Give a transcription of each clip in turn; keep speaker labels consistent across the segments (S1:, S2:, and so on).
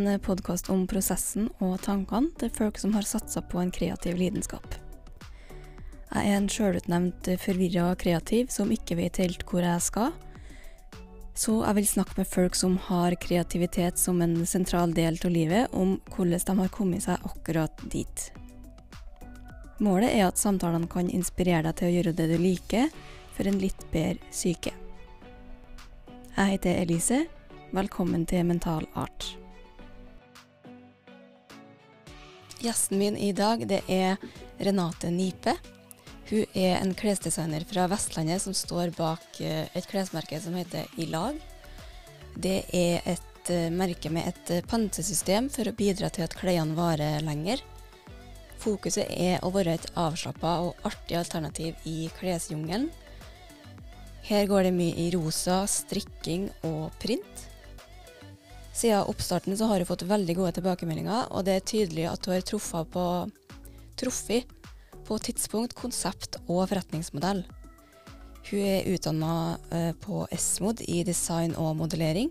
S1: En podkast om prosessen og tankene til folk som har satsa på en kreativ lidenskap. Jeg er en sjølutnevnt forvirra kreativ som ikke vet helt hvor jeg skal. Så jeg vil snakke med folk som har kreativitet som en sentral del av livet, om hvordan de har kommet seg akkurat dit. Målet er at samtalene kan inspirere deg til å gjøre det du liker, for en litt bedre syke. Jeg heter Elise. Velkommen til Mental Art. Gjesten min i dag det er Renate Nipe. Hun er en klesdesigner fra Vestlandet som står bak eh, et klesmerke som heter I lag. Det er et eh, merke med et eh, pantesystem for å bidra til at klærne varer lenger. Fokuset er å være et avslappa og artig alternativ i klesjungelen. Her går det mye i rosa, strikking og print. Siden oppstarten så har hun fått veldig gode tilbakemeldinger, og det er tydelig at hun har truffet på, truffet på tidspunkt, konsept og forretningsmodell. Hun er utdanna eh, på Esmod i design og modellering,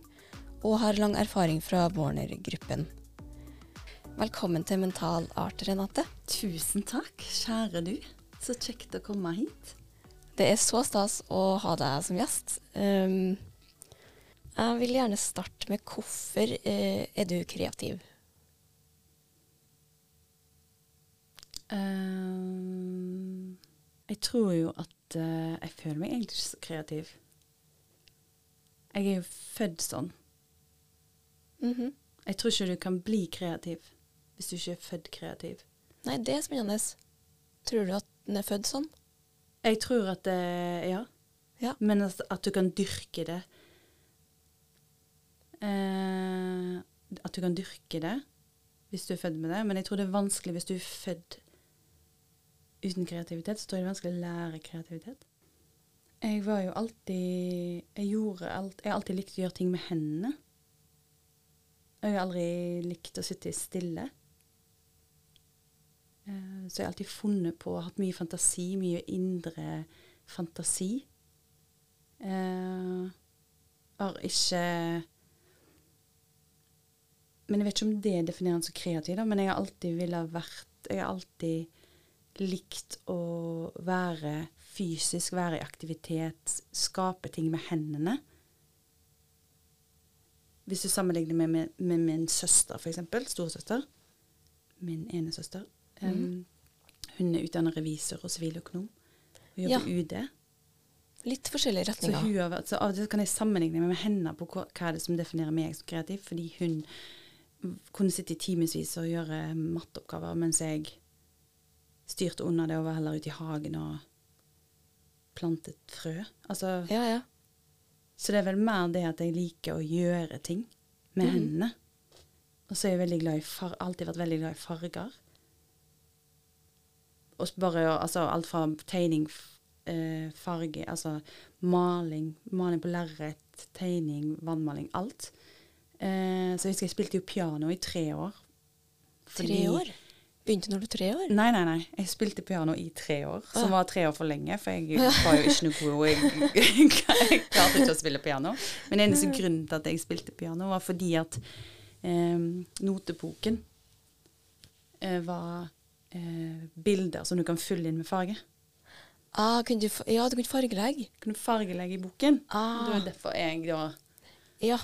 S1: og har lang erfaring fra Warner-gruppen. Velkommen til Mental Art, Renate.
S2: Tusen takk, kjære du. Så kjekt å komme hit.
S1: Det er så stas å ha deg som gjest. Um, jeg vil gjerne starte med hvorfor eh, er du kreativ?
S2: Uh, jeg tror jo at uh, jeg føler meg egentlig ikke så kreativ. Jeg er jo født sånn.
S1: Mm -hmm.
S2: Jeg tror ikke du kan bli kreativ hvis du ikke er født kreativ.
S1: Nei, det er spennende. Tror du at den er født sånn?
S2: Jeg tror at det Ja.
S1: ja.
S2: Men at, at du kan dyrke det eh, at du kan dyrke det hvis du er født med det. Men jeg tror det er vanskelig hvis du er født uten kreativitet. Så tror jeg det er vanskelig å lære kreativitet. Jeg var jo alltid Jeg gjorde alt Jeg har alltid likt å gjøre ting med hendene. Jeg har aldri likt å sitte stille. Eh, så jeg har alltid funnet på, hatt mye fantasi, mye indre fantasi. Jeg har ikke men jeg vet ikke om det definerer han som kreativ, da, men jeg har alltid ville vært Jeg har alltid likt å være fysisk, være i aktivitet, skape ting med hendene. Hvis du sammenligner med, med, med min søster, f.eks., storesøster, min ene søster um, mm. Hun er utdannet revisor og siviløkonom og jobber i ja. UD.
S1: Litt forskjellige retninger.
S2: Så, hun har så av og til kan jeg sammenligne med henne på hva, hva er det som definerer meg som kreativ, fordi hun kunne sitte i timevis og gjøre matteoppgaver mens jeg styrte unna det og var heller ute i hagen og plantet frø. Altså,
S1: ja, ja.
S2: Så det er vel mer det at jeg liker å gjøre ting med mm. hendene. Og så er jeg veldig glad i far alltid vært veldig glad i farger. Og bare altså, alt fra tegning, eh, farge, altså maling, maling på lerret, tegning, vannmaling, alt. Eh, så jeg husker jeg spilte jo piano i tre år.
S1: Fordi, tre år? Begynte når du var tre år?
S2: Nei, nei, nei. Jeg spilte piano i tre år, som ah. var tre år for lenge. For jeg var jo ikke noe god, jeg, jeg, klarte ikke å spille piano. Men eneste grunnen til at jeg spilte piano, var fordi at eh, noteboken eh, var eh, bilder som du kan fylle inn med farge.
S1: Ah, du, ja, du kunne fargelegge?
S2: Kunne fargelegge i boken.
S1: Ah.
S2: Det var derfor jeg da
S1: ja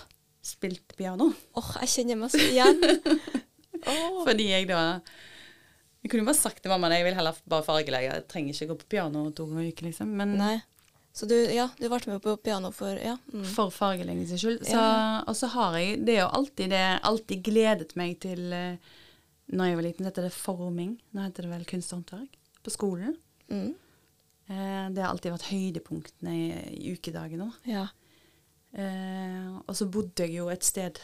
S2: spilt piano.
S1: Åh, oh, jeg kjenner meg så igjen.
S2: oh. Fordi jeg da Jeg kunne jo bare sagt til mamma at jeg vil heller bare fargelegge. Jeg trenger ikke gå på piano to ganger i uken, liksom. Men
S1: Nei. Så du, ja, du ble med på piano for ja.
S2: Mm. For fargelegging sin skyld. Så, ja. Og så har jeg Det er jo alltid det alltid gledet meg til uh, Når jeg var liten, dette er det forming. Nå heter det vel kunsthåndverk. På skolen.
S1: Mm.
S2: Uh, det har alltid vært høydepunktene i, i ukedagene.
S1: Ja.
S2: Eh, og så bodde jeg jo et sted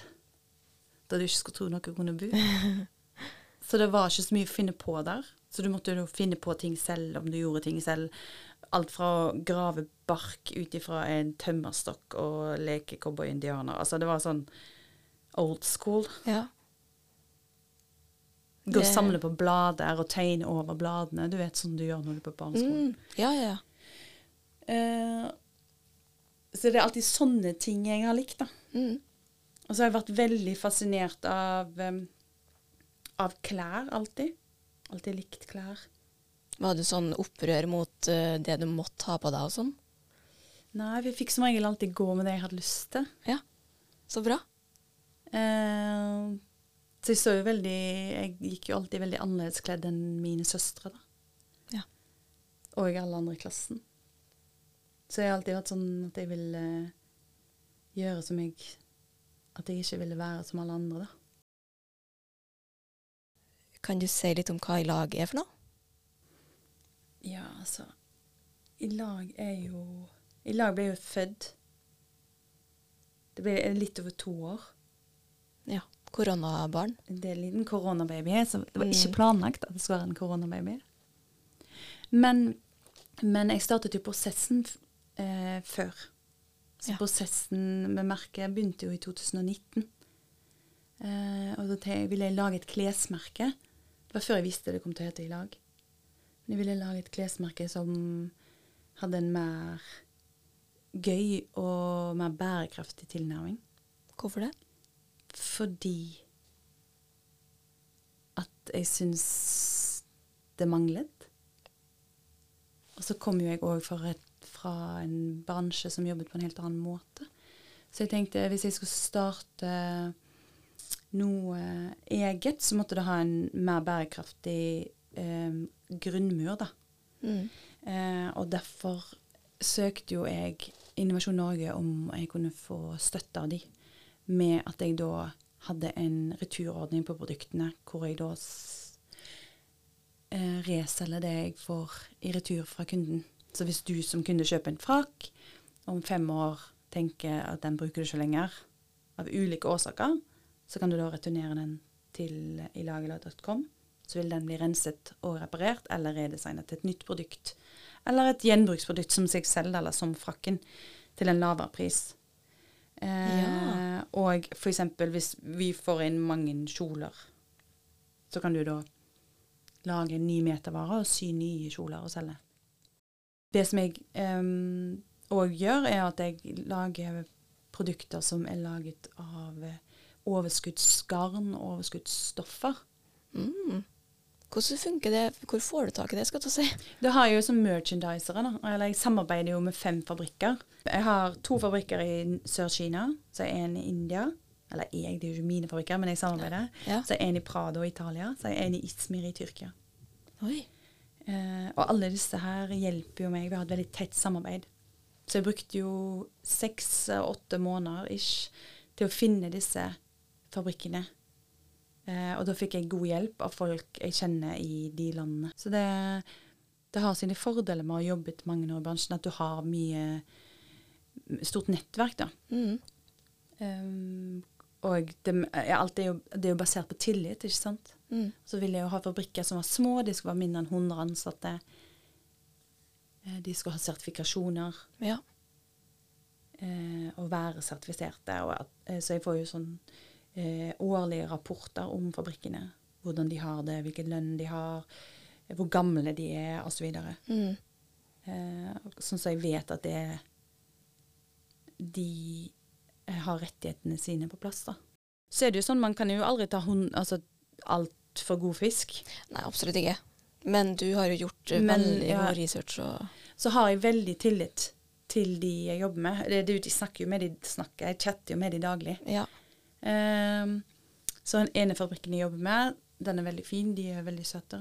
S2: der du ikke skulle tro noen kunne bo. så det var ikke så mye å finne på der. Så du måtte jo finne på ting selv om du gjorde ting selv. Alt fra å grave bark ut ifra en tømmerstokk og leke cowboy-indianer. Altså det var sånn old school.
S1: Ja.
S2: Gå og samle på blader og tegne over bladene. Du vet sånn du gjør når du er på barneskolen.
S1: Mm. Ja, ja.
S2: Eh, så det er alltid sånne ting jeg har likt, da.
S1: Mm.
S2: Og så har jeg vært veldig fascinert av, um, av klær, alltid. Alltid likt klær.
S1: Var du sånn opprør mot uh, det du måtte ha på deg og sånn?
S2: Nei, vi fikk som regel alltid gå med det jeg hadde lyst til.
S1: Ja, så bra.
S2: Uh, så jeg så jo veldig Jeg gikk jo alltid veldig annerledes kledd enn mine søstre, da.
S1: Ja.
S2: Og alle andre i klassen. Så jeg har alltid vært sånn at jeg vil eh, gjøre som jeg At jeg ikke ville være som alle andre, da.
S1: Kan du si litt om hva i lag er for noe?
S2: Ja, altså I lag er jo I lag jeg jo født. Det ble litt over to år.
S1: Ja. Koronabarn.
S2: Det er en liten koronababy. Så det var
S1: Mm.
S2: ikke planlagt at det skulle være en koronababy. Men, men jeg startet jo prosessen eh, før. Så
S1: Ja.
S2: prosessen med merket begynte jo i 2019. Eh, og da ville jeg lage et klesmerke. Det var før jeg visste det kom til å hete I lag. Men jeg ville lage et klesmerke som hadde en mer gøy og mer bærekraftig tilnærming.
S1: Hvorfor det?
S2: Fordi at jeg syns det manglet. Og så kom jo jeg òg fra en bransje som jobbet på en helt annen måte. Så jeg tenkte hvis jeg skulle starte noe eget, så måtte det ha en mer bærekraftig eh, grunnmur, da.
S1: Mm.
S2: Eh, og derfor søkte jo jeg Innovasjon Norge om jeg kunne få støtte av de, med at jeg da hadde en returordning på produktene, hvor jeg da eh, reselger det jeg får i retur fra kunden. Så hvis du som kunde kjøper en frakk, om fem år tenker at den bruker du ikke lenger, av ulike årsaker, så kan du da returnere den til ilagela.com. Så vil den bli renset og reparert, eller redesignet til et nytt produkt. Eller et gjenbruksprodukt som seg selv, eller som frakken, til en lavere pris. Eh,
S1: Ja.
S2: Og eksempel hvis vi får inn mange kjoler, så kan du da lage en ny metervare og sy nye kjoler og selge. Det som jeg òg gjør, er at jeg lager produkter som er laget av eh, overskuddsgarn og overskuddsstoffer.
S1: Mm. Hvordan funker det? Hvor får du tak i det, skal du si?
S2: Det har jeg jo som merchandisere. da. Eller jeg samarbeider jo med fem fabrikker. Jeg har to fabrikker i Sør-Kina, så en i India. Eller jeg, det er jo ikke mine fabrikker, men jeg samarbeider.
S1: Ja.
S2: Så er en i Prado i Italia, så en i Izmir i Tyrkia.
S1: Oi.
S2: Eh, og alle disse her hjelper jo meg. Vi har et veldig tett samarbeid. Så jeg brukte jo seks-åtte måneder ish til å finne disse fabrikkene. Eh, og da fikk jeg god hjelp av folk jeg kjenner i de landene. Så det, det har sine fordeler med å ha jobbet mange år i bransjen, at du har mye stort nettverk, da.
S1: Mm.
S2: Um, og det, ja, alt er jo, det er jo basert på tillit, ikke sant?
S1: Mm.
S2: Så ville jeg jo ha fabrikker som var små, de skulle være mindre enn 100 ansatte. Eh, De skulle ha sertifikasjoner
S1: Ja.
S2: eh, og være sertifiserte. Og at, eh, så jeg får jo sånn eh, årlige rapporter om fabrikkene. Hvordan de har det, hvilken lønn de har, hvor gamle de er, osv.
S1: Mm.
S2: Eh, sånn så jeg vet at det de har rettighetene sine på plass, da. Så er det jo sånn, man kan jo aldri ta hund, altså, alt for god fisk.
S1: Nei, absolutt ikke. Men du har jo gjort eh,
S2: Men,
S1: veldig
S2: ja.
S1: god research og
S2: så har jeg veldig tillit til de jeg jobber med. Det, det, de snakker jo med de snakker, Jeg chatter jo med de daglig.
S1: Ja.
S2: Um, så den ene fabrikken jeg jobber med, den er veldig fin. De er veldig søte.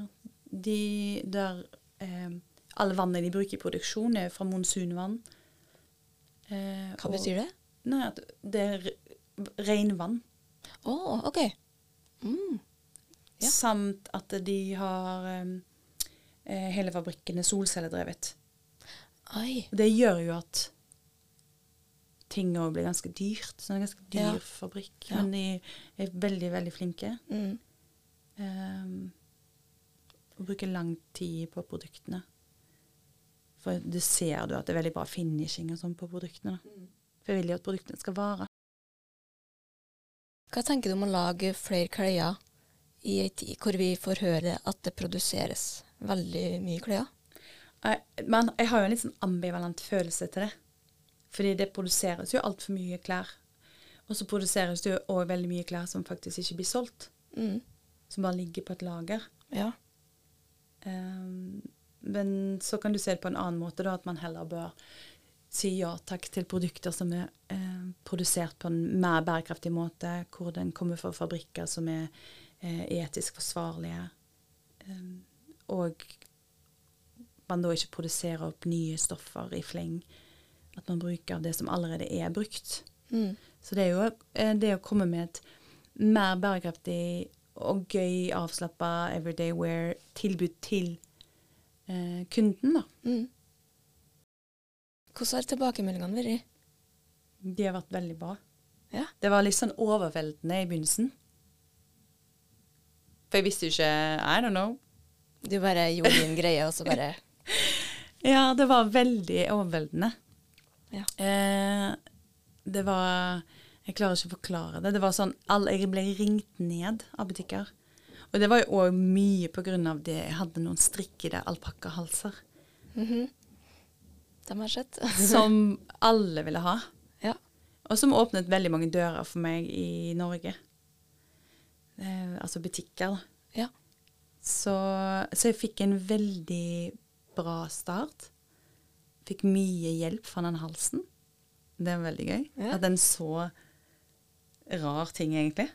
S2: De der um, Alle vannet de bruker i produksjon, er fra monsunvann. Uh,
S1: Hva
S2: og-
S1: betyr det?
S2: Nei, det er re- regnvann.
S1: Å, OK. Mm. Ja.
S2: Samt at de har ehm, eh, hele fabrikken er solcelledrevet.
S1: Oi.
S2: Det gjør jo at ting òg blir ganske dyrt. Så det er en ganske dyr
S1: Ja.
S2: fabrikk.
S1: Ja.
S2: Men de er veldig, veldig flinke.
S1: Mm.
S2: Um, og bruker lang tid på produktene. For det ser du at det er veldig bra finishing og sånn på produktene. Da. For jeg vil jo at produktene skal vare.
S1: Hva tenker du om å lage flere klær i ei tid hvor vi får høre at det produseres veldig mye klær?
S2: Men jeg har jo en litt sånn ambivalent følelse til det. Fordi det produseres jo altfor mye klær. Og så produseres det jo òg veldig mye klær som faktisk ikke blir solgt.
S1: Mm.
S2: Som bare ligger på et lager.
S1: Ja.
S2: Um, men så kan du se det på en annen måte, da, at man heller bør si ja takk til produkter som er eh, produsert på en mer bærekraftig måte, hvor den kommer fra fabrikker som er etisk forsvarlige, um, og man da ikke produserer opp nye stoffer i fleng. At man bruker av det som allerede er brukt.
S1: Mm.
S2: Så det er jo eh, det å komme med et mer bærekraftig og gøy, avslappa everyday wear-tilbud til eh, kunden, da.
S1: Mm. Hvordan har tilbakemeldingene vært?
S2: De har vært veldig bra.
S1: Ja.
S2: Det var litt sånn overveldende i begynnelsen. For jeg visste jo ikke I don't know.
S1: Du bare gjorde din greie, og så bare
S2: Ja, det var veldig overveldende.
S1: Ja.
S2: Eh, det var Jeg klarer ikke å forklare det. Det var sånn all, Jeg ble ringt ned av butikker. Og det var jo òg mye på grunn av det jeg hadde noen strikkede alpakkahalser
S1: mhm. De har sett.
S2: som alle ville ha.
S1: ja.
S2: Og som åpnet veldig mange dører for meg i Norge. Eh, altså butikker, da.
S1: Ja.
S2: Så, så jeg fikk en veldig bra start. Fikk mye hjelp fra den halsen. Det var veldig gøy.
S1: Ja.
S2: At den så rar ting, egentlig.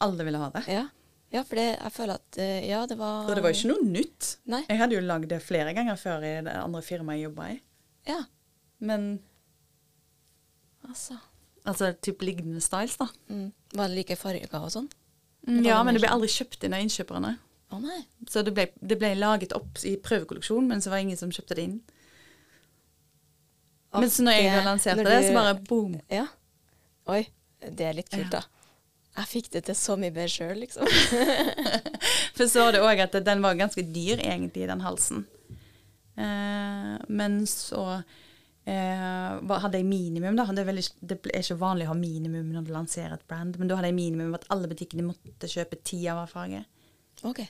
S2: Alle ville ha det.
S1: Ja. ja, for det, jeg føler at eh, Ja, det var
S2: Og det var jo ikke noe nytt.
S1: Nei.
S2: Jeg hadde jo lagd det flere ganger før i det andre firmaet jeg jobba i.
S1: Ja,
S2: Men
S1: altså.
S2: altså typ lignende styles, da.
S1: Mm. Var det like farger og sånn?
S2: Mm, ja, men det ble aldri kjøpt inn av innkjøperne.
S1: Å nei.
S2: Så det ble, det ble laget opp i prøvekolleksjon, men så var det ingen som kjøpte det inn.
S1: Å,
S2: Men så når jeg
S1: det-
S2: da lanserte
S1: når
S2: det, så bare boom.
S1: Ja. Oi, det er litt kult,
S2: Ja.
S1: da. Jeg fikk det til så mye bedre sjøl, liksom.
S2: For så var det òg at den var ganske dyr, egentlig, den halsen. Eh, men så hadde jeg minimum, da. Det er, veldig, det er ikke vanlig å ha minimum når du lanserer et brand, men da hadde jeg minimum at alle butikkene måtte kjøpe ti av hver farge.
S1: OK.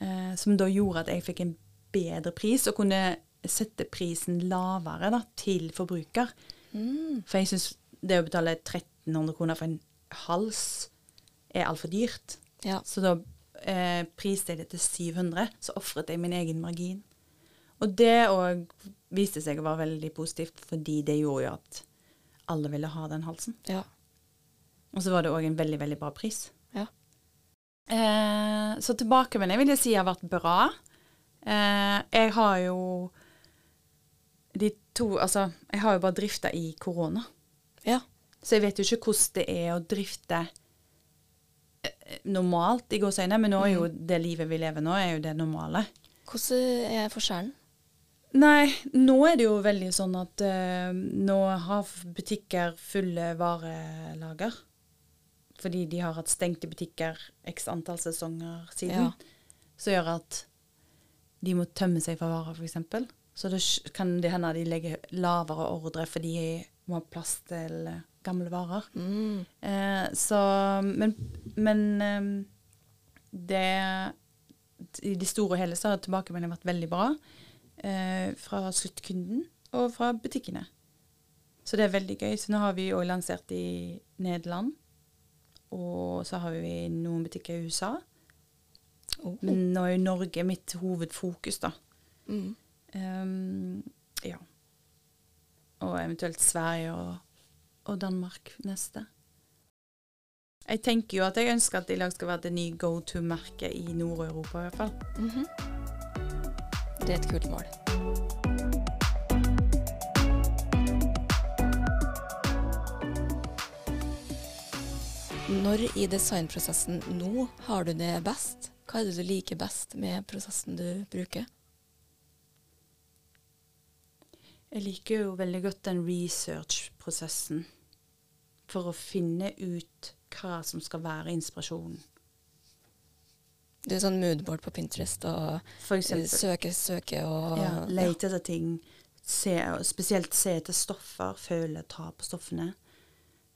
S2: Eh, som da gjorde at jeg fikk en bedre pris, og kunne sette prisen lavere da, til forbruker.
S1: Mm.
S2: For jeg syns det å betale 1300 kroner for en hals er altfor dyrt.
S1: Ja.
S2: Så da eh, priste jeg det til 700, så ofret jeg min egen margin. Og det òg viste seg å være veldig positivt, fordi det gjorde jo at alle ville ha den halsen.
S1: Ja.
S2: Og så var det òg en veldig, veldig bra pris.
S1: Ja.
S2: Eh, så tilbakemeldingen vil jeg si har vært bra. Eh, jeg har jo de to Altså, jeg har jo bare drifta i korona.
S1: Ja.
S2: Så jeg vet jo ikke hvordan det er å drifte eh, normalt, i gåseøyne, men nå er jo det livet vi lever nå, er jo det normale.
S1: Hvordan er forskjellen?
S2: Nei, nå er det jo veldig sånn at uh, nå har butikker fulle varelager. Fordi de har hatt stengte butikker x antall sesonger siden.
S1: Ja.
S2: Som gjør at de må tømme seg for varer, f.eks. Så det kan det hende de legger lavere ordre fordi de må ha plass til eh, gamle varer.
S1: Mm.
S2: Eh, så Men, men eh, det I det store og hele så har tilbakemeldingen vært veldig bra. Eh, fra sluttkunden og fra butikkene. Så det er veldig gøy. Så nå har vi òg lansert i Nederland. Og så har vi noen butikker i USA.
S1: Oh.
S2: Men nå er jo Norge mitt hovedfokus, da.
S1: Mm.
S2: Um, ja. Og eventuelt Sverige og, og Danmark neste. Jeg tenker jo at jeg ønsker at Ilag skal være det nye go to-merket i Nord-Europa, i hvert fall.
S1: Mhm. Det er et kult mål. Når i designprosessen nå har du det best? Hva er det du liker best med prosessen du bruker?
S2: Jeg liker jo veldig godt den research-prosessen for å finne ut hva som skal være inspirasjonen.
S1: Du er sånn moodboard på Pinterest og
S2: For søke
S1: søker og
S2: Ja, lete etter ting. Se, spesielt se etter stoffer. Føle, ta på stoffene.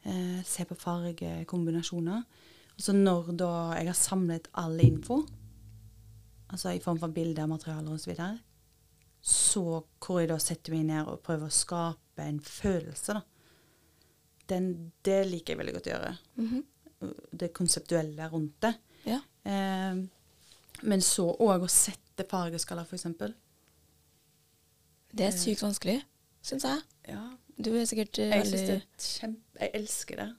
S2: Eh, se på fargekombinasjoner. Og så når da jeg har samlet all info, altså i form for bilder, materialer osv., så, videre, så hvor jeg da setter meg ned og prøver å skape en følelse, da. den, det liker jeg veldig godt å gjøre.
S1: Mhm.
S2: Det konseptuelle rundt det.
S1: Ja.
S2: Eh, men så òg å sette fargeskaller, f.eks.
S1: Det er sykt vanskelig, syns jeg.
S2: Ja,
S1: Du er sikkert eh,
S2: jeg syns det er kjempe... Jeg elsker det.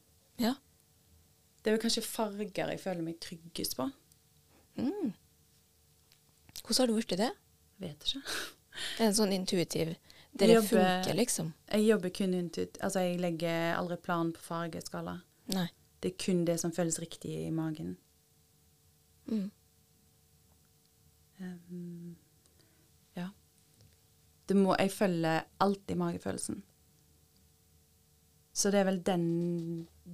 S1: Ja.
S2: Det er jo kanskje farger jeg føler meg tryggest på.
S1: Mm. Hvordan har du blitt det?
S2: Vet ikke.
S1: Det er en sånn intuitiv Det funker, liksom.
S2: Jeg jobber kun intuitivt. Altså, jeg legger aldri plan på fargeskala.
S1: Nei.
S2: Det er kun det som føles riktig i magen.
S1: Mm.
S2: Um, ja. Det må, jeg følger alltid magefølelsen. Så det er vel den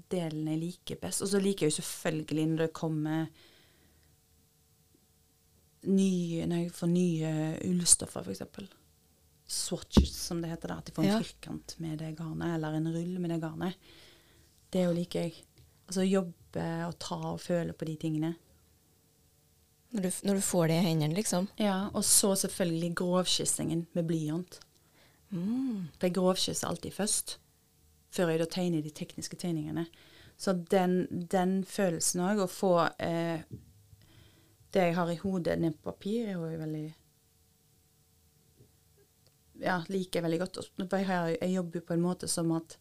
S2: delen jeg liker best. Og så liker jeg jo selvfølgelig når det kommer nye Når jeg får nye ullstoffer, f.eks. Swatches, som det heter. da, At de får en
S1: Ja.
S2: firkant med det garnet, eller en rull med det garnet. Det jo liker jeg. Altså jobbe og ta og føle på de tingene.
S1: Når, du, når du får det i hendene, liksom.
S2: Ja, og så selvfølgelig grovkyssingen med blyant.
S1: Mm.
S2: For jeg grovkysser alltid først, før jeg da tegner de tekniske tegningene. Så den, den følelsen òg, å få eh, det jeg har i hodet ned på papir, er jo veldig Ja, liker jeg veldig godt. Jeg, har, jeg jobber på en måte som at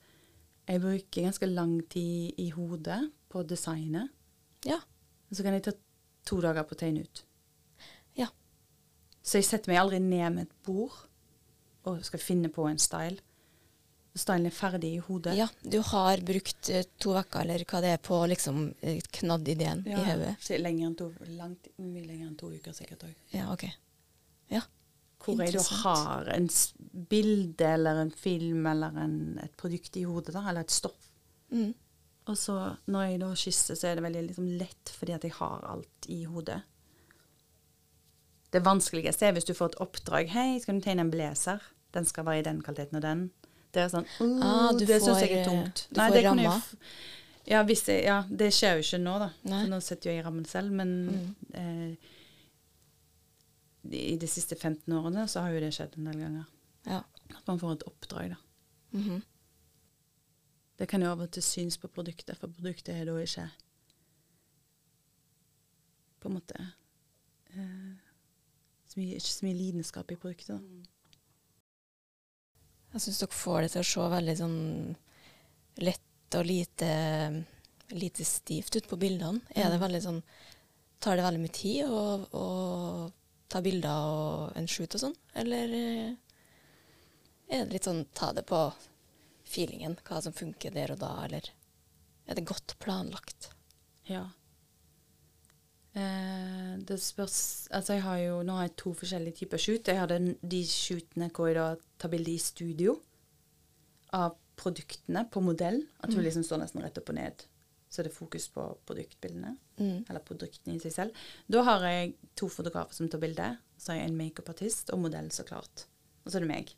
S2: jeg bruker ganske lang tid i hodet på designet.
S1: Ja.
S2: Så kan jeg ta to dager på tegn ut.
S1: Ja.
S2: Så jeg setter meg aldri ned med et bord og skal finne på en style. Stylen er ferdig i hodet.
S1: ja. Du har brukt eh, to uker, eller hva det er, på liksom eh, knadd ideen i hodet.
S2: Lenger enn to, langt, mye lenger enn to uker sikkert òg.
S1: Ja, OK. Ja.
S2: Hvor jeg da har en bilde eller en film eller en, et produkt i hodet, da, eller et stoff.
S1: Mm.
S2: Og så når jeg da kysser, så er det veldig liksom lett fordi at jeg har alt i hodet. Det vanskeligste er hvis du får et oppdrag. 'Hei, skal du tegne en blazer?' Den skal være i den kvaliteten og den. Det er sånn uh,
S1: Ah, du
S2: Det syns jeg er tungt.
S1: Du
S2: Nei, får
S1: ramma.
S2: Ja, jeg, ja, det skjer jo ikke nå, da.
S1: Nei.
S2: Nå setter jeg jeg rammen selv. Men
S1: Mm.
S2: eh, i de siste 15 årene så har jo det skjedd en del ganger.
S1: Ja.
S2: At man får et oppdrag, da.
S1: Mhm.
S2: Det kan jo av og til synes på produktet, for produktet er da ikke på en måte eh, så mye, ikke så mye lidenskap i produktet. Da.
S1: Jeg syns dere får det til å se veldig sånn lett og lite, lite stivt ut på bildene. Er det
S2: Mm.
S1: veldig sånn Tar det veldig mye tid å, å ta bilder og en shoot og sånn, eller eh, er det litt sånn ta det på feelingen, hva som funker der og da, eller er det godt planlagt?
S2: Ja. Eh, det spørs Altså, jeg har jo Nå har jeg to forskjellige typer shoot. Jeg har de shootene hvor jeg da tar bilde i studio av produktene på modell. At hun
S1: Mm.
S2: liksom står nesten rett opp og ned. Så det er fokus på produktbildene.
S1: Mm.
S2: Eller produktene i seg selv. Da har jeg to fotografer som tar bilde. Så har jeg en makeupartist og modell, så klart. Og så er det meg.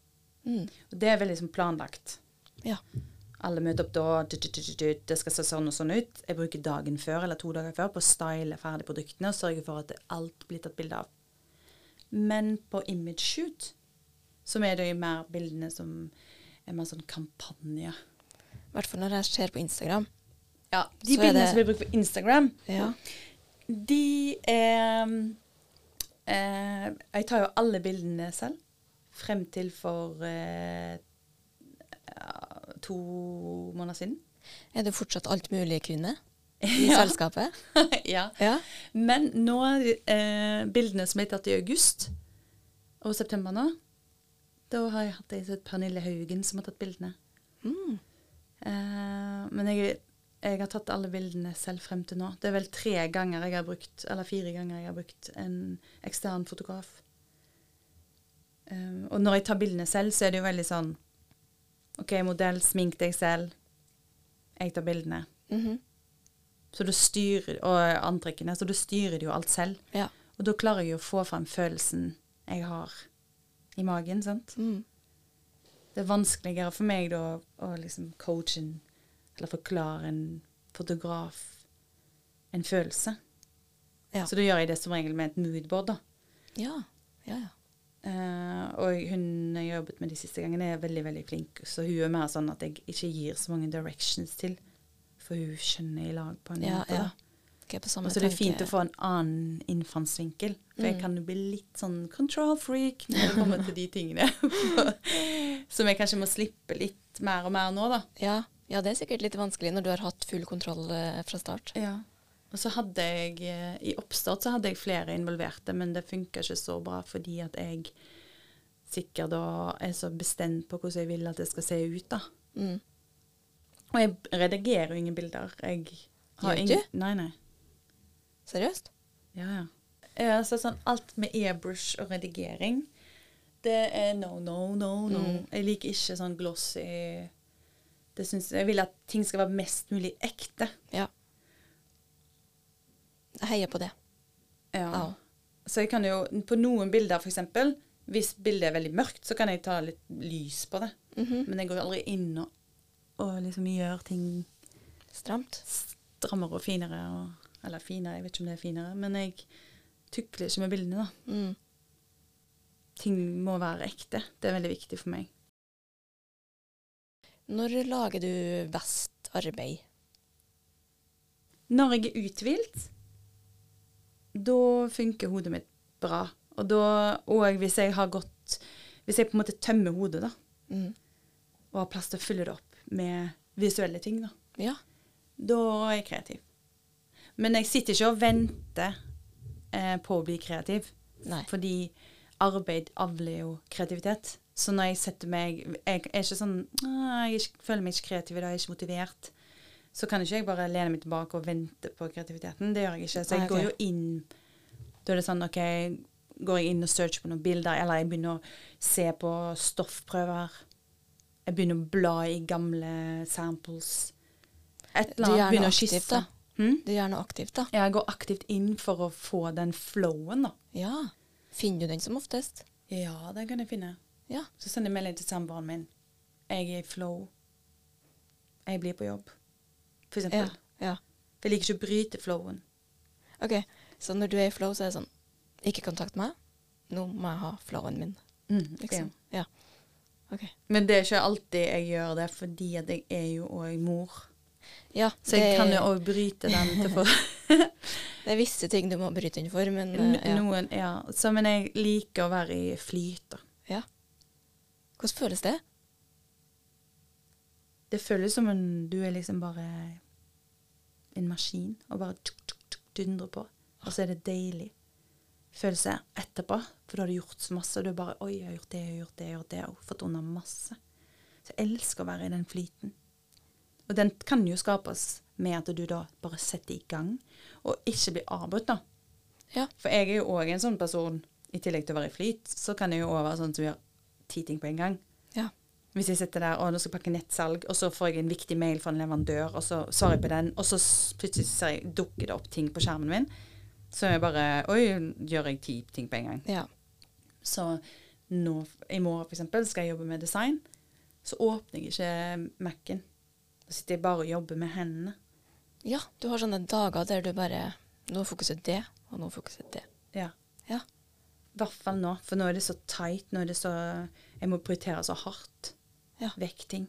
S1: Mm.
S2: Og det er veldig liksom planlagt.
S1: Ja.
S2: Alle møter opp da, det skal se sånn og sånn ut. Jeg bruker dagen før eller to dager før på å style ferdig produktene og sørge for at alt blir tatt bilde av. Men på image shoot, som er det jo mer bildene som er mer sånn kampanje.
S1: I hvert fall når det skjer på Instagram.
S2: Ja, de bildene
S1: det-
S2: som blir brukt på Instagram,
S1: Ja.
S2: de er eh, Jeg tar jo alle bildene selv. Frem til for eh, to måneder siden.
S1: Er det fortsatt alt mulig kvinne i
S2: Ja.
S1: selskapet?
S2: ja.
S1: Ja.
S2: Men nå, eh, bildene som er tatt i august og september nå, da har jeg hatt ei Pernille Haugen som har tatt bildene.
S1: Mm.
S2: Eh, men jeg, jeg har tatt alle bildene selv frem til nå. Det er vel tre ganger jeg har brukt, eller fire ganger jeg har brukt en ekstern fotograf. Eh, og når jeg tar bildene selv, så er det jo veldig sånn OK, modell, smink deg selv. Jeg tar bildene.
S1: Mhm.
S2: Så du styrer, og antrekkene, så da styrer de jo alt selv.
S1: Ja.
S2: Og da klarer jeg jo å få frem følelsen jeg har i magen, sant.
S1: Mm.
S2: Det er vanskeligere for meg da å liksom coache en, eller forklare en fotograf en følelse.
S1: Ja.
S2: Så da gjør jeg det som regel med et moodboard, da.
S1: Ja. ja, ja.
S2: Eh, og hun jeg har jobbet med de siste gangene, er veldig veldig flink. Så hun er mer sånn at jeg ikke gir så mange directions til. For hun skjønner i lag på en
S1: Ja,
S2: måte.
S1: ja. Okay,
S2: Og så er fint å få en annen innfallsvinkel. For jeg
S1: Mm.
S2: kan jo bli litt sånn control freak når det kommer til de tingene. Som jeg kanskje må slippe litt mer og mer nå, da.
S1: ja, ja, det er sikkert litt vanskelig når du har hatt full kontroll eh, fra start.
S2: Ja. Og så hadde jeg eh, I oppstart så hadde jeg flere involverte, men det funka ikke så bra fordi at jeg sikkert da er så bestemt på hvordan jeg vil at det skal se ut, da.
S1: Mm.
S2: Og jeg redigerer jo ingen bilder. Jeg har
S1: Gjør
S2: ingen
S1: du?
S2: Nei, nei.
S1: Seriøst?
S2: Ja, ja. Ja, så sånn alt med airbrush og redigering, det er no, no, no, no.
S1: Mm.
S2: Jeg liker ikke sånn glossy det synes, Jeg vil at ting skal være mest mulig ekte.
S1: Ja. Jeg heier på det.
S2: Ja.
S1: Ja.
S2: Så jeg kan jo På noen bilder, eksempel, hvis bildet er veldig mørkt, så kan jeg ta litt lys på det.
S1: Mhm.
S2: Men jeg går aldri inn og, og liksom gjør ting
S1: Stramt.
S2: strammere og finere. Og, eller finere, jeg vet ikke om det er finere. Men jeg tukler ikke med bildene, da.
S1: Mm.
S2: Ting må være ekte. Det er veldig viktig for meg.
S1: Når lager du best arbeid?
S2: Når jeg er uthvilt, da funker hodet mitt bra. Og da, og hvis jeg har gått Hvis jeg på en måte tømmer hodet, da,
S1: Mm.
S2: og har plass til å fylle det opp med visuelle ting, da,
S1: Ja.
S2: da er jeg kreativ. Men jeg sitter ikke og venter eh, på å bli kreativ.
S1: Nei.
S2: Fordi arbeid avler jo kreativitet. Så når jeg setter meg Jeg er ikke sånn Jeg er føler meg ikke kreativ i dag, jeg er ikke motivert. Så kan ikke jeg bare lene meg tilbake og vente på kreativiteten. Det gjør jeg ikke. Så jeg går jo inn Da er det sånn OK, går jeg inn og searcher på noen bilder, eller jeg begynner å se på stoffprøver. Jeg begynner å bla i gamle samples. Et eller annet. Begynner å skisse.
S1: aktivt, da.
S2: Hm?
S1: Du gjør noe aktivt, da.
S2: Jeg går aktivt inn for å få den flowen, da.
S1: Ja. Finner du den som oftest?
S2: Ja, den kan jeg finne.
S1: Ja.
S2: Så sender jeg melding til samboeren min. Jeg er i flow. Jeg blir på jobb, for
S1: Ja.
S2: eksempel.
S1: ja.
S2: For jeg liker ikke å bryte flowen.
S1: OK, så når du er i flow, så er det sånn Ikke kontakt meg. Nå må jeg ha flowen min, liksom. Ja. Okay.
S2: Men det er ikke alltid jeg gjør det, fordi at jeg er jo òg mor.
S1: Ja,
S2: Så jeg
S1: det,
S2: kan jo òg bryte den til for
S1: det er visse ting du må bryte inn for, men eh, ja.
S2: noen. Ja. Så, men jeg liker å være i flyt, da.
S1: ja. Hvordan føles det?
S2: Det føles som om du er liksom bare en maskin, og bare tuk, tuk, tuk, dundrer på. Og så er det deilig følelse etterpå, for da har du gjort så masse, og du er bare Oi, jeg har gjort det, jeg har gjort det, jeg har gjort det, og fått unna masse. Så jeg elsker å være i den flyten. Og den kan jo skapes med at du da bare setter i gang, og ikke blir avbrutt, da.
S1: Ja.
S2: For jeg er jo òg en sånn person, i tillegg til å være i flyt, så kan jeg jo òg være sånn som gjør ti ting på en gang. Hvis jeg sitter der og nå skal jeg pakke nettsalg, og så får jeg en viktig mail fra en leverandør, og så svarer jeg på den, og så plutselig ser jeg, dukker det opp ting på skjermen min, så er jeg bare Oi, gjør jeg ti ting på en gang.
S1: Ja.
S2: Så nå, i morgen eksempel, skal jeg jobbe med design, så åpner jeg ikke Mac-en. Da sitter jeg bare og jobber med hendene.
S1: ja. Du har sånne dager der du bare Nå fokuser det, og nå fokuser det.
S2: Ja.
S1: Ja.
S2: I hvert fall nå, for nå er det så tight, nå er det så Jeg må prioritere så hardt.
S1: Ja.
S2: Vekk ting.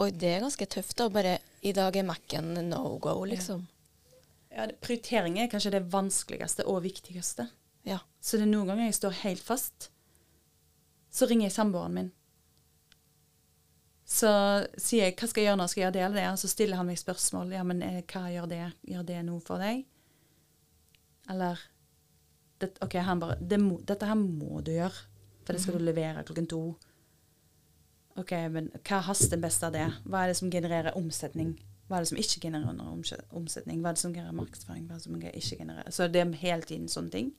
S1: Og det er ganske tøft, å Bare i dag er Mac-en no go, liksom.
S2: Ja, det, prioritering er kanskje det vanskeligste og viktigste.
S1: Ja.
S2: Så det er noen ganger jeg står helt fast. Så ringer jeg samboeren min. Så sier jeg 'hva skal jeg gjøre nå', skal jeg gjøre det eller det? Og så stiller han meg spørsmål. 'Ja, men eh, hva gjør det? Gjør det noe for deg?' Eller det, OK, han bare det må, 'Dette her må du gjøre, for det skal du levere klokken to'. OK, men hva haster best av det? Hva er det som genererer omsetning? Hva er det som ikke genererer omse- omsetning? Hva er det som genererer markedsføring? Hva er det som ikke genererer Så det er hele tiden sånne ting.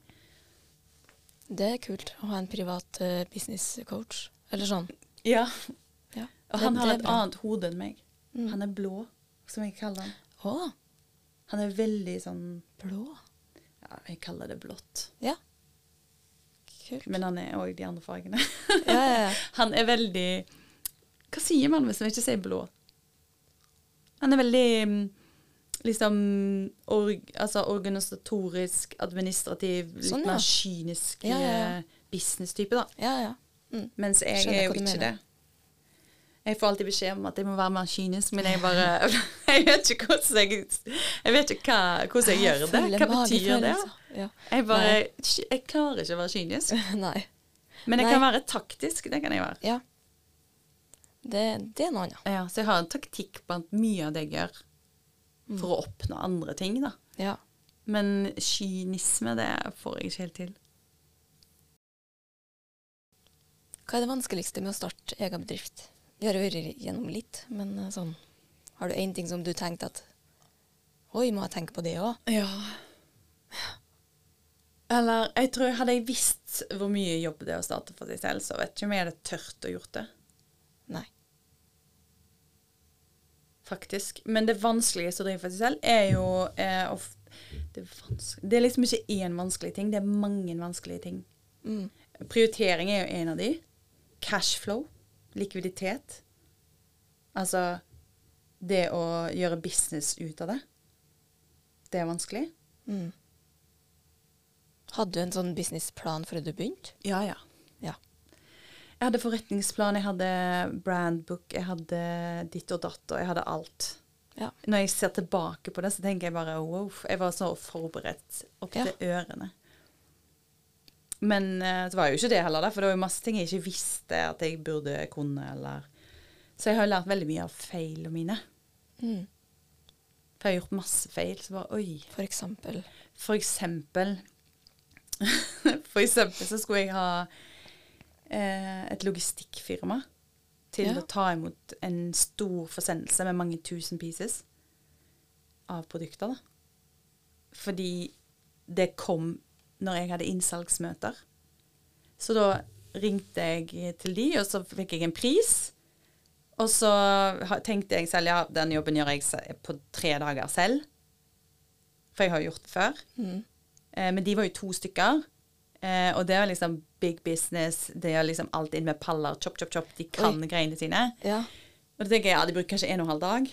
S1: Det er kult å ha en privat uh, business coach. Eller sånn.
S2: Ja.
S1: Ja.
S2: Og
S1: Det-
S2: han har et annet hode enn meg.
S1: Mm.
S2: Han er blå, som jeg kaller han.
S1: Åh!
S2: Han er veldig sånn
S1: blå.
S2: Ja, jeg kaller det blått.
S1: Ja. Kult.
S2: Men han er òg de andre fargene.
S1: Ja, ja, ja.
S2: Han er veldig Hva sier man hvis man ikke sier blå? Han er veldig mm, liksom org, altså organisatorisk, administrativ, litt
S1: Sånn, ja.
S2: mer kynisk
S1: Ja, ja, ja.
S2: eh, business-type, da.
S1: Ja, ja. Mm.
S2: Mens jeg
S1: Skjønner
S2: er jo ikke det. Jeg får alltid beskjed om at jeg må være mer kynisk, men jeg bare Jeg vet ikke hvordan jeg, jeg, vet ikke hva, hvordan jeg gjør det. Hva betyr det? Jeg bare Jeg klarer ikke å være kynisk.
S1: Nei.
S2: Men jeg kan være taktisk. Det kan jeg være.
S1: Ja. Det, det er noe annet.
S2: Ja, så jeg har en taktikk blant mye av det jeg gjør, for å oppnå andre ting, da.
S1: Ja.
S2: Men kynisme, det får jeg ikke helt til.
S1: Hva er det vanskeligste med å starte egen bedrift? Vi har vært gjennom litt, men eh, sånn Har du én ting som du tenkte at Oi, må jeg tenke på det òg?
S2: Ja. Eller jeg tror hadde jeg visst hvor mye jobb det er å starte for seg selv, så vet ikke om jeg hadde tørt å gjort det.
S1: Nei.
S2: Faktisk. Men det vanskeligste å drive for seg selv er jo eh, å det, er det er liksom ikke én vanskelig ting, det er mange vanskelige ting.
S1: Mm.
S2: Prioritering er jo en av de. Cashflow. Likviditet. Altså det å gjøre business ut av det. Det er vanskelig.
S1: Mm. Hadde du en sånn businessplan før du begynte?
S2: Ja, ja. Jeg hadde forretningsplan, jeg hadde brandbook, jeg hadde ditt og datt, og jeg hadde alt.
S1: Ja.
S2: Når jeg ser tilbake på det, så tenker jeg bare wow, jeg var så forberedt opp
S1: Ja.
S2: til ørene. Men eh, det var jo ikke det heller, da, for det var jo masse ting jeg ikke visste at jeg burde kunne, eller Så jeg har lært veldig mye av feilene mine.
S1: Mm.
S2: For jeg har gjort masse feil. Så bare oi.
S1: For eksempel.
S2: For eksempel For eksempel så skulle jeg ha eh, et logistikkfirma til
S1: Ja.
S2: å ta imot en stor forsendelse med mange tusen pieces av produkter. da. Fordi det kom når jeg hadde innsalgsmøter. Så da ringte jeg til de, og så fikk jeg en pris. Og så tenkte jeg selv ja, den jobben gjør jeg på tre dager selv. For jeg har jo gjort det før.
S1: Mm.
S2: Eh, men de var jo to stykker. Eh, og det var liksom big business. Det er liksom alt inn med paller. Chop, chop, chop. De kan greiene sine.
S1: Ja.
S2: Og da tenker jeg ja, de bruker kanskje en og en halv dag.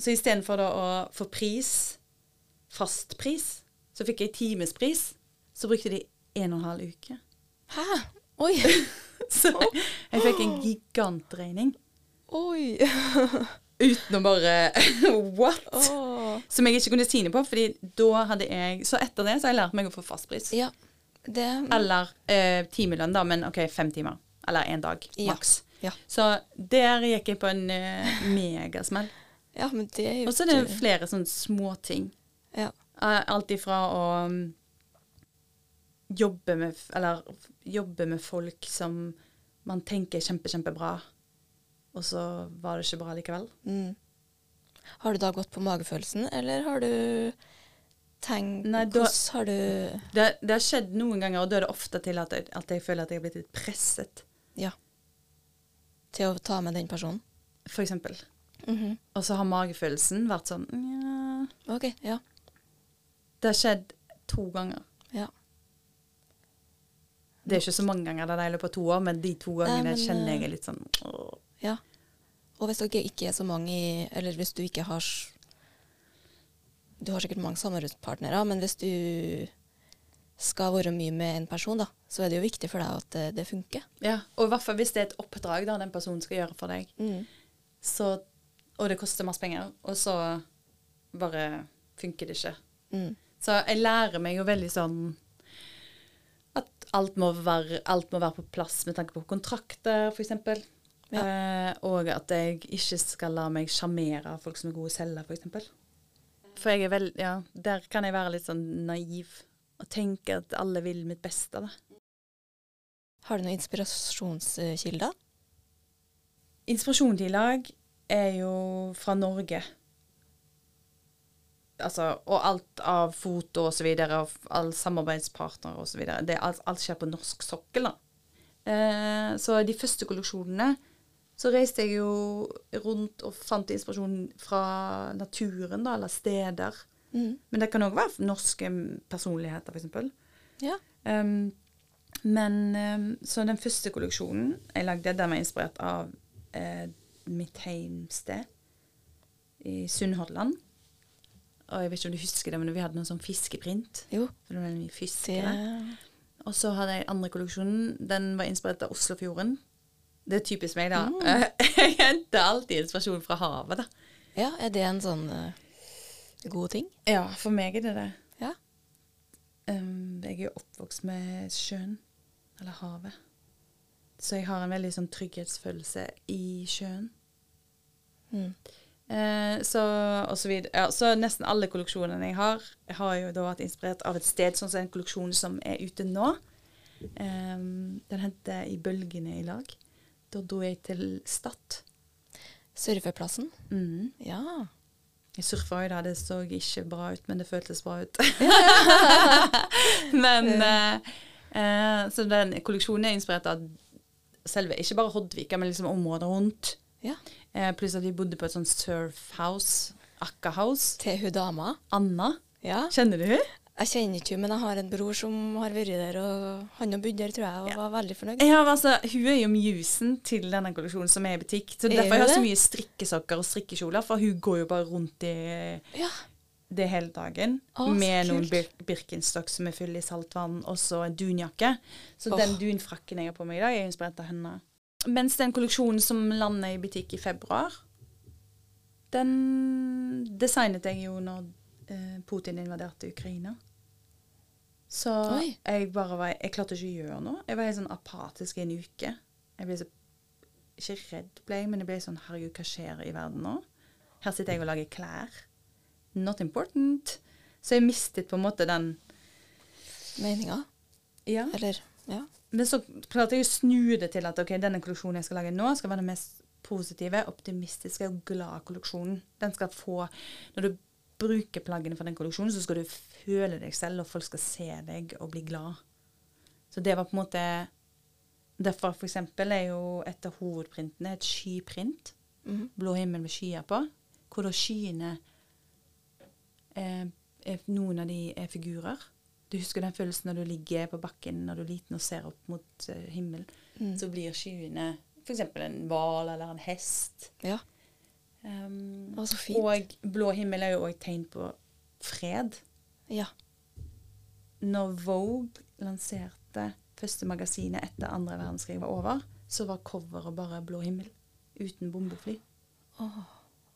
S2: Så istedenfor å få pris, fast pris, så fikk jeg timespris. Så brukte de en og en halv uke.
S1: Hæ? Oi!
S2: Så jeg fikk en gigantregning.
S1: Oi!
S2: Uten å bare What?
S1: Oh.
S2: Som jeg ikke kunne si noe på, fordi da hadde jeg Så etter det så har jeg lært meg å få fastpris.
S1: Ja. Det
S2: Eller eh, timelønn, da, men OK, fem timer. Eller én dag, maks.
S1: Ja.
S2: Så der gikk jeg på en eh, megasmell.
S1: ja, men det er jo
S2: Og så er det flere sånne småting.
S1: ja.
S2: Eh, Alt ifra å mm, jobbe med Eller jobbe med folk som man tenker er kjempe, kjempebra, og så var det ikke bra likevel.
S1: Mm. Har du da gått på magefølelsen, eller har du tenkt
S2: Nei, da-
S1: Hvordan har du
S2: Det, det har skjedd noen ganger, og da er det ofte til at at jeg føler at jeg har blitt litt presset,
S1: Ja. Til å ta med den personen?
S2: for eksempel.
S1: Mhm.
S2: Og så har magefølelsen vært sånn Nja
S1: OK. Ja.
S2: Det har skjedd to ganger.
S1: ja.
S2: Det er ikke så mange ganger det er i løpet av to år, men de to gangene
S1: men,
S2: kjenner jeg
S1: eh,
S2: litt sånn åh.
S1: Ja. Og hvis dere ikke er så mange Eller hvis du ikke har Du har sikkert mange samarbeidspartnere, men hvis du skal være mye med en person, da, så er det jo viktig for deg at det, det funker.
S2: Ja, og i hvert fall hvis det er et oppdrag da den personen skal gjøre for deg,
S1: Mm.
S2: så, og det koster masse penger, og så bare funker det ikke.
S1: Mm.
S2: Så jeg lærer meg jo veldig sånn at alt må være, alt må være på plass med tanke på kontrakter, f.eks.
S1: Ja.
S2: Eh, og at jeg ikke skal la meg sjarmere av folk som er gode selgere, f.eks. For, jeg er vel, ja, der kan jeg være litt sånn naiv og tenke at alle vil mitt beste. da.
S1: Har du noen inspirasjonskilder?
S2: Inspirasjon til i lag er jo fra Norge. Altså, og alt av foto og så videre, og all samarbeidspartnere og så videre. Det, alt, alt skjer på norsk sokkel, da. Eh, så de første kolleksjonene så reiste jeg jo rundt og fant inspirasjon fra naturen, da, eller steder.
S1: Mm.
S2: Men det kan òg være norske personligheter, f.eks.
S1: Ja.
S2: Um, men um, Så den første kolleksjonen jeg lagde, den var inspirert av eh, mitt heimsted i Sunnhordland. Og jeg vet ikke om du husker det, men vi hadde noen sånn fiskeprint.
S1: Jo,
S2: For det var mye fisk ja. Og så hadde jeg andre kolleksjonen. Den var inspirert av Oslofjorden. Det er typisk meg, da.
S1: Mm.
S2: Jeg henter alltid inspirasjon fra havet, da.
S1: Ja, er det en sånn uh, god ting?
S2: Ja, for meg er det det.
S1: Ja.
S2: Um, jeg er jo oppvokst med sjøen, eller havet. Så jeg har en veldig sånn trygghetsfølelse i sjøen.
S1: Mm.
S2: Eh, så. Ja, så nesten alle kolleksjonene jeg har, jeg har jo da vært inspirert av et sted, sånn som en kolleksjon som er ute nå. Um, den henter I bølgene i lag. Da dro jeg til Stad.
S1: Surfeplassen?
S2: Mm.
S1: Ja.
S2: Jeg surfa jo da, det så ikke bra ut, men det føltes bra ut. men eh, eh, Så den kolleksjonen er inspirert av selve, ikke bare Hoddvika, men liksom området rundt.
S1: ja.
S2: Eh, pluss at vi bodde på et sånt surfhouse, Akka House.
S1: Til hun dama?
S2: Anna,
S1: Ja.
S2: kjenner du hun?
S1: Jeg kjenner ikke henne, men jeg har en bror som har vært der, og han har bodd der, tror jeg, og
S2: Ja.
S1: var veldig fornøyd.
S2: Ja, altså, hun er jo musen til denne kolleksjonen som er i butikk. Så
S1: Er
S2: derfor jeg har jeg
S1: så
S2: mye strikkesokker og strikkekjoler, for hun går jo bare rundt i
S1: Ja.
S2: det hele dagen.
S1: Å, så
S2: med noen bir Birkenstock som er full i saltvann, og så en dunjakke. Så
S1: Åh.
S2: den dunfrakken jeg har på meg i dag, er inspirert av henne. Mens den kolleksjonen som lander i butikk i februar, den designet jeg jo når eh, Putin invaderte Ukraina. Så
S1: Oi.
S2: jeg bare var Jeg klarte ikke å gjøre noe. Jeg var helt sånn apatisk i en uke. Jeg ble så Ikke redd, ble jeg, men jeg ble sånn Herregud, hva skjer i verden nå? Her sitter jeg og lager klær. Not important. Så jeg mistet på en måte den
S1: Meninga?
S2: Ja.
S1: Eller Ja.
S2: Men så klarte jeg å snu det til at ok, denne kolleksjonen jeg skal lage nå, skal være den mest positive, optimistiske og glade kolleksjonen. Den skal få Når du bruker plaggene fra den kolleksjonen, så skal du føle deg selv, og folk skal se deg og bli glad. Så det var på en måte Derfor for eksempel er jo et av hovedprintene et skyprint.
S1: -hmm.
S2: Blå himmel med skyer på. Hvor da skyene eh, er, Noen av de er figurer. Du husker den følelsen når du ligger på bakken når du er liten og ser opp mot eh, himmelen.
S1: Mm.
S2: Så blir skyene f.eks. en hval eller en hest.
S1: Ja.
S2: Um,
S1: Å, så fint.
S2: og blå himmel er jo òg tegn på fred.
S1: Ja.
S2: Når Vogue lanserte første magasinet etter andre verdenskrig var over, så var coveret bare blå himmel. Uten bombefly.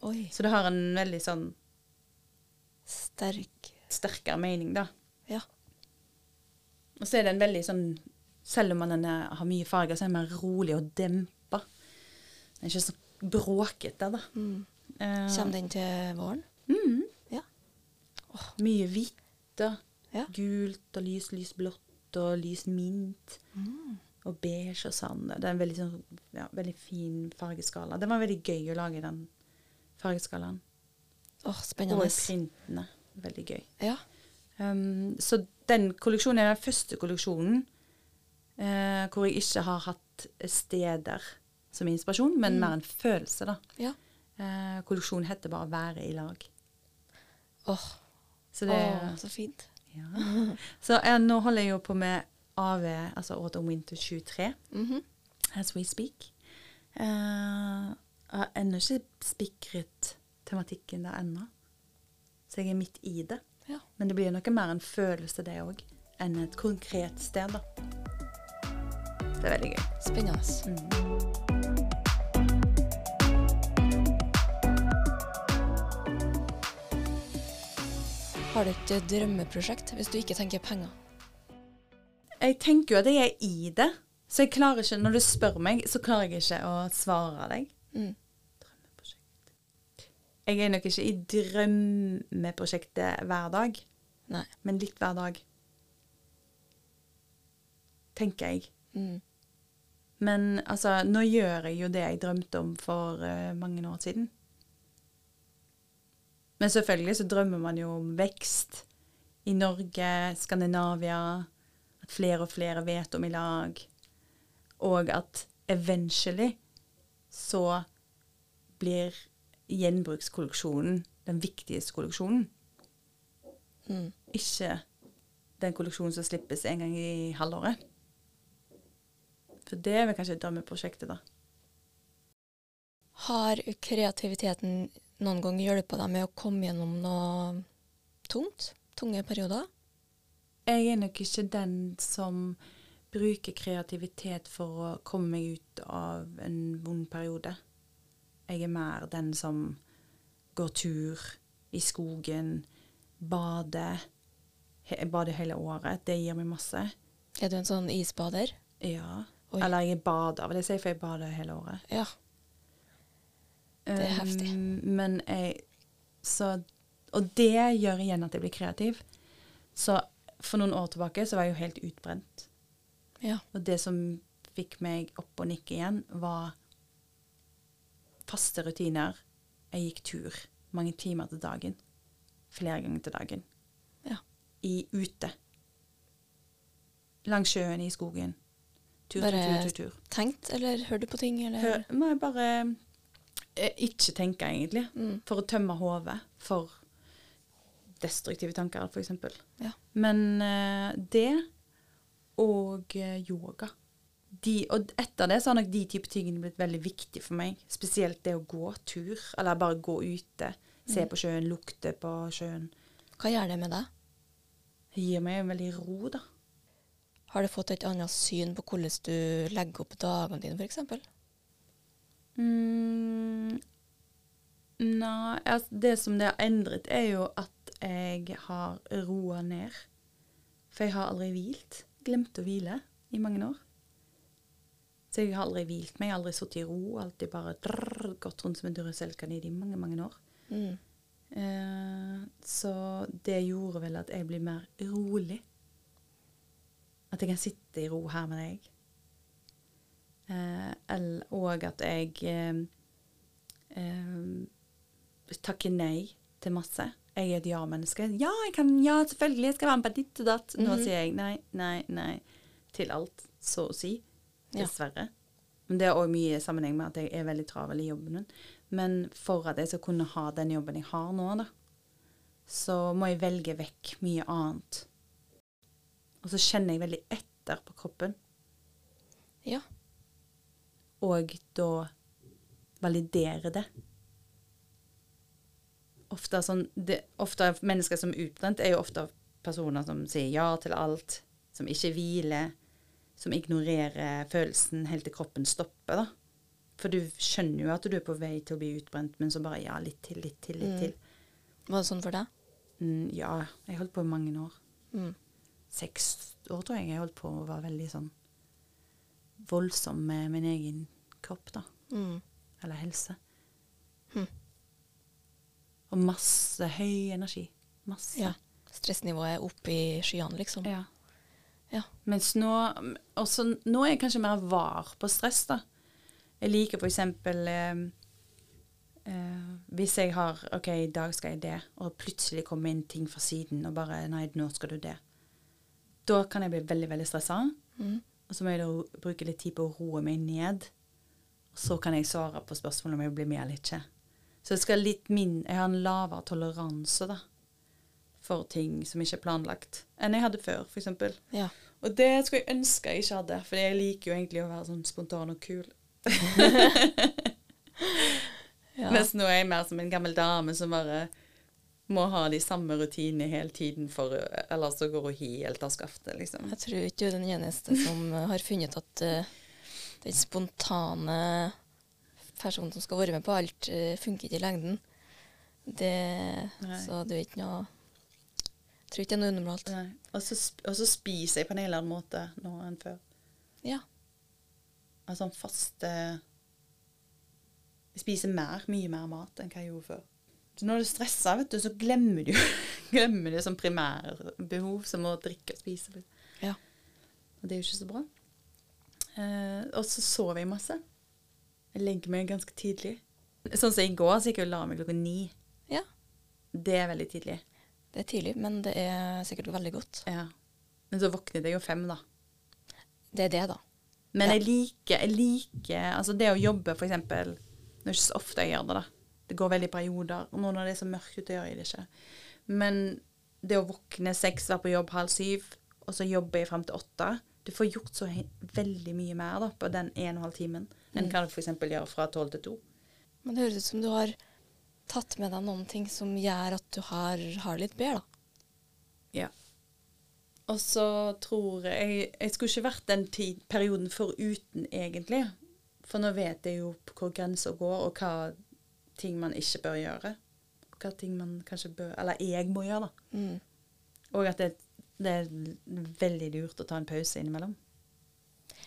S1: Oi.
S2: Så det har en veldig sånn
S1: Sterk.
S2: sterkere mening, da.
S1: Ja.
S2: Og så er det en veldig sånn Selv om er, har mye farger, så er den mer rolig og dempa. Den er ikke så bråkete, da.
S1: Mm.
S2: Eh,
S1: Kommer den til våren?
S2: mm,
S1: Ja.
S2: mye hvitt og
S1: Ja.
S2: gult og lys, lys blått og lys mint.
S1: Mm.
S2: Og beige og sand. Det er en veldig, sånn, ja, veldig fin fargeskala. Det var veldig gøy å lage den fargeskalaen.
S1: Åh,
S2: Og printene. Veldig gøy.
S1: Ja.
S2: Um, så den kolleksjonen er den første kolleksjonen eh, hvor jeg ikke har hatt steder som inspirasjon, men
S1: Mm.
S2: mer en følelse, da.
S1: Ja.
S2: Eh, kolleksjonen heter bare 'Være i lag'.
S1: Åh,
S2: Så,
S1: oh, så fint.
S2: ja. så eh, nå holder jeg jo på med AV, altså Autumn Winter 23,
S1: Mhm.
S2: as we speak. Eh, jeg har ennå ikke spikret tematikken der ennå, så jeg er midt i det.
S1: Ja.
S2: Men det blir noe mer en følelse, det òg, enn et konkret sted, da. Det er veldig gøy.
S1: Spennende.
S2: Mm.
S1: Har du et drømmeprosjekt hvis du ikke tenker penger?
S2: Jeg tenker jo at jeg er i det, så jeg klarer ikke, når du spør meg, så klarer jeg ikke å svare deg.
S1: Mm.
S2: Drømmeprosjekt. Jeg er nok ikke i drømmeprosjektet hver dag,
S1: Nei.
S2: men litt hver dag. Tenker jeg.
S1: Mm.
S2: Men altså, nå gjør jeg jo det jeg drømte om for uh, mange år siden. Men selvfølgelig så drømmer man jo om vekst i Norge, Skandinavia, at flere og flere vet om i lag, og at eventually så blir gjenbrukskolleksjonen den viktigste kolleksjonen.
S1: Mm.
S2: Ikke den kolleksjonen som slippes en gang i halvåret. For det er vel kanskje drømmeprosjektet, da.
S1: Har kreativiteten noen gang hjelper deg med å komme gjennom noe tungt? Tunge perioder?
S2: jeg er nok ikke den som bruker kreativitet for å komme meg ut av en vond periode. Jeg er mer den som går tur i skogen, bader. Jeg bader hele året. Det gir meg masse.
S1: Er du en sånn isbader?
S2: Ja.
S1: Oi.
S2: Eller jeg bader, vil jeg si, for jeg bader hele året.
S1: Ja. Det er heftig.
S2: Um, men jeg så, Og det gjør igjen at jeg blir kreativ. Så for noen år tilbake så var jeg jo helt utbrent.
S1: Ja.
S2: Og det som fikk meg opp og nikke igjen, var faste rutiner. Jeg gikk tur mange timer til dagen. Flere ganger til dagen.
S1: Ja.
S2: I ute. Langs sjøen, i skogen. Tur,
S1: Bare-
S2: tur, tur, tur.
S1: Tenkt, eller hørte du på ting, eller?
S2: Hør, nei, bare ikke tenke, egentlig.
S1: Mm.
S2: For å tømme hodet for destruktive tanker, eksempel.
S1: Ja.
S2: Men uh, det og eh, yoga. De, og etter det så har nok de type tingene blitt veldig viktig for meg. Spesielt det å gå tur, eller bare gå ute. Se
S1: Mm.
S2: på sjøen, lukte på sjøen.
S1: Hva gjør det med deg?
S2: Det gir meg en veldig ro, da.
S1: Har du fått et annet syn på hvordan du legger opp dagene dine, f.eks.?
S2: Mm, nei, altså det som det har endret, er jo at jeg har roa ned. For jeg har aldri hvilt. Glemt å hvile i mange år. Så jeg har aldri hvilt meg, aldri sittet i ro. Alltid bare drrr, gått rundt som en duracellkanin i mange, mange år.
S1: Mm.
S2: Eh, så det gjorde vel at jeg blir mer rolig. At jeg kan sitte i ro her med deg. Eh, og at jeg eh, eh, takker nei til masse. Jeg er et ja-menneske. Ja, jeg kan, ja, selvfølgelig, jeg skal være med på ditt og datt. Nå
S1: Mhm.
S2: sier jeg nei, nei, nei til alt, så å si.
S1: Ja.
S2: Men det har òg mye sammenheng med at jeg er veldig travel i jobben min. Men for at jeg skal kunne ha den jobben jeg har nå, da, så må jeg velge vekk mye annet. Og så kjenner jeg veldig etter på kroppen,
S1: Ja.
S2: Og da validere det. Ofte, sånn, det, ofte mennesker som er utbrent, er jo ofte personer som sier ja til alt, som ikke hviler, som ignorerer følelsen helt til kroppen stopper, da. For du skjønner jo at du er på vei til å bli utbrent, men så bare ja, litt til, litt til, litt
S1: Mm.
S2: til.
S1: Var det sånn for deg?
S2: Mm, ja, jeg holdt på i mange år.
S1: Mm.
S2: Seks år tror jeg jeg holdt på å være veldig sånn voldsom med min egen kropp, da.
S1: Mm.
S2: Eller helse.
S1: Hm.
S2: Og masse høy energi. Masse.
S1: Ja. Stressnivået er oppe i skyene, liksom.
S2: Ja.
S1: Ja.
S2: Mens nå også, Nå er jeg kanskje mer var på stress, da. Jeg liker for eksempel eh, eh, Hvis jeg har OK, i dag skal jeg det, og plutselig kommer inn ting fra siden og bare Nei, nå skal du det. Da kan jeg bli veldig, veldig stressa.
S1: Mm.
S2: Og så må jeg da bruke litt tid på å roe meg ned. Så kan jeg svare på spørsmålet om jeg blir med eller ikke. Så jeg, skal litt min, jeg har en lavere toleranse da, for ting som ikke er planlagt, enn jeg hadde før, f.eks.
S1: Ja.
S2: Og det skulle jeg ønske jeg ikke hadde, for jeg liker jo egentlig å være sånn spontan og kul.
S1: ja.
S2: Mens nå er jeg mer som en gammel dame som bare må ha de samme rutinene hele tiden, for ellers så går hun helt av skaftet, liksom.
S1: Jeg tror ikke du er den eneste som har funnet at eh, den spontane personen som skal være med på alt, eh, funker ikke i lengden. Det, så det er ikke noe Jeg tror ikke det er noe unormalt.
S2: Og så, spiser jeg på en helt annen måte nå enn før.
S1: Ja.
S2: Altså sånn faste Jeg spiser mer, mye mer mat enn hva jeg gjorde før. Så når du stresser, vet du, så glemmer du glemmer du som primærbehov som å drikke og spise.
S1: Ja.
S2: Og det er jo ikke så bra. Eh, og så sover jeg masse. Jeg legger meg ganske tidlig. Sånn som i går, så gikk jeg og la meg klokka ni.
S1: ja.
S2: Det er veldig tidlig.
S1: Det er tidlig, men det er sikkert veldig godt.
S2: Ja. Men så våknet jeg jo fem, da.
S1: Det er det, da.
S2: Men
S1: Ja.
S2: jeg liker, jeg liker Altså det å jobbe, for eksempel Det er ikke så ofte jeg gjør det, da. Det går veldig i perioder. Og nå når det er så mørkt ute, gjør jeg det ikke. Men det å våkne seks, være på jobb halv syv, og så jobber jeg frem til åtte Du får gjort så veldig mye mer da, på den en og en halv timen enn
S1: Mm.
S2: hva du f.eks. gjør fra tolv til to.
S1: Men det høres ut som du har tatt med deg noen ting som gjør at du har, har litt bedre, da.
S2: Ja. Og så tror jeg Jeg skulle ikke vært den tid, perioden foruten, egentlig. For nå vet jeg jo hvor grensa går, og hva ting man ikke bør gjøre. Hva ting man kanskje bør Eller jeg må gjøre, da.
S1: Mm.
S2: Og at det, det er veldig lurt å ta en pause innimellom.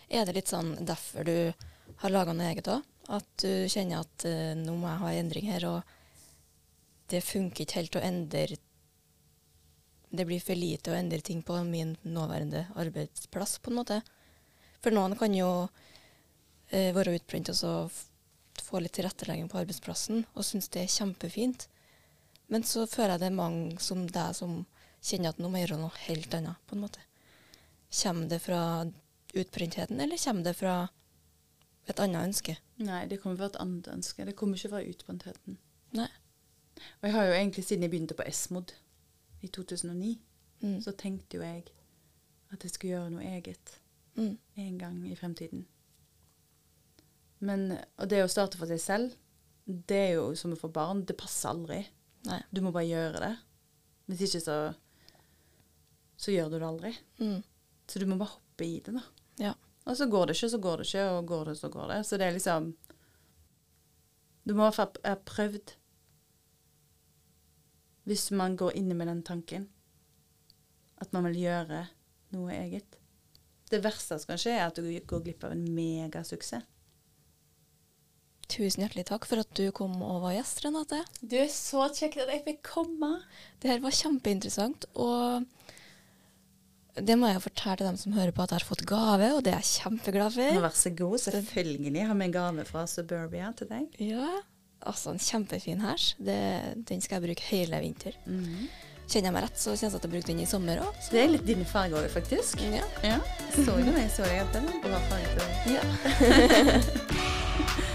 S1: Er det litt sånn derfor du har laga noe eget òg? At du kjenner at uh, nå må jeg ha en endring her, og det funker ikke helt å endre Det blir for lite å endre ting på min nåværende arbeidsplass, på en måte. For noen kan jo uh, være utbrent og så få litt tilrettelegging på arbeidsplassen og synes det er kjempefint. Men så føler jeg det er mange som deg som kjenner at nå må jeg gjøre noe helt annet, på en måte. Kommer det fra utbrentheten, eller kommer det fra et annet ønske?
S2: Nei, det kommer fra et annet ønske. Det kommer ikke fra utbrentheten.
S1: Nei.
S2: Og jeg har jo egentlig siden jeg begynte på Esmod i 2009,
S1: Mm.
S2: så tenkte jo jeg at jeg skulle gjøre noe eget
S1: Mm.
S2: en gang i fremtiden. Men og det å starte for seg selv, det er jo som å få barn. Det passer aldri.
S1: Nei.
S2: Du må bare gjøre det. Hvis ikke så så gjør du det aldri.
S1: Mm.
S2: Så du må bare hoppe i det, da.
S1: Ja.
S2: Og så går det ikke, så går det ikke, og går det, så går det. Så det er liksom Du må i hvert fall ha prøvd. Hvis man går inne med den tanken at man vil gjøre noe eget. Det verste som kan skje, er at du går glipp av en megasuksess.
S1: Tusen hjertelig takk for at du kom og var gjest, Renate.
S2: Du er så kjekk at jeg fikk komme.
S1: Det her var kjempeinteressant, og det må jeg fortelle dem som hører på at jeg har fått gave, og det er jeg kjempeglad
S2: for.
S1: for.
S2: Vær så god. Selvfølgelig har vi en gave fra Suburbia til deg.
S1: Ja, altså en kjempefin hers. Den skal jeg bruke hele vinter.
S2: Mhm.
S1: Kjenner jeg meg rett, så kjennes det at jeg bruker den i sommer òg.
S2: Det er litt dine farger òg, faktisk.
S1: Ja.
S2: Ja. Så du jeg så deg at den var bra farge til deg.
S1: ja.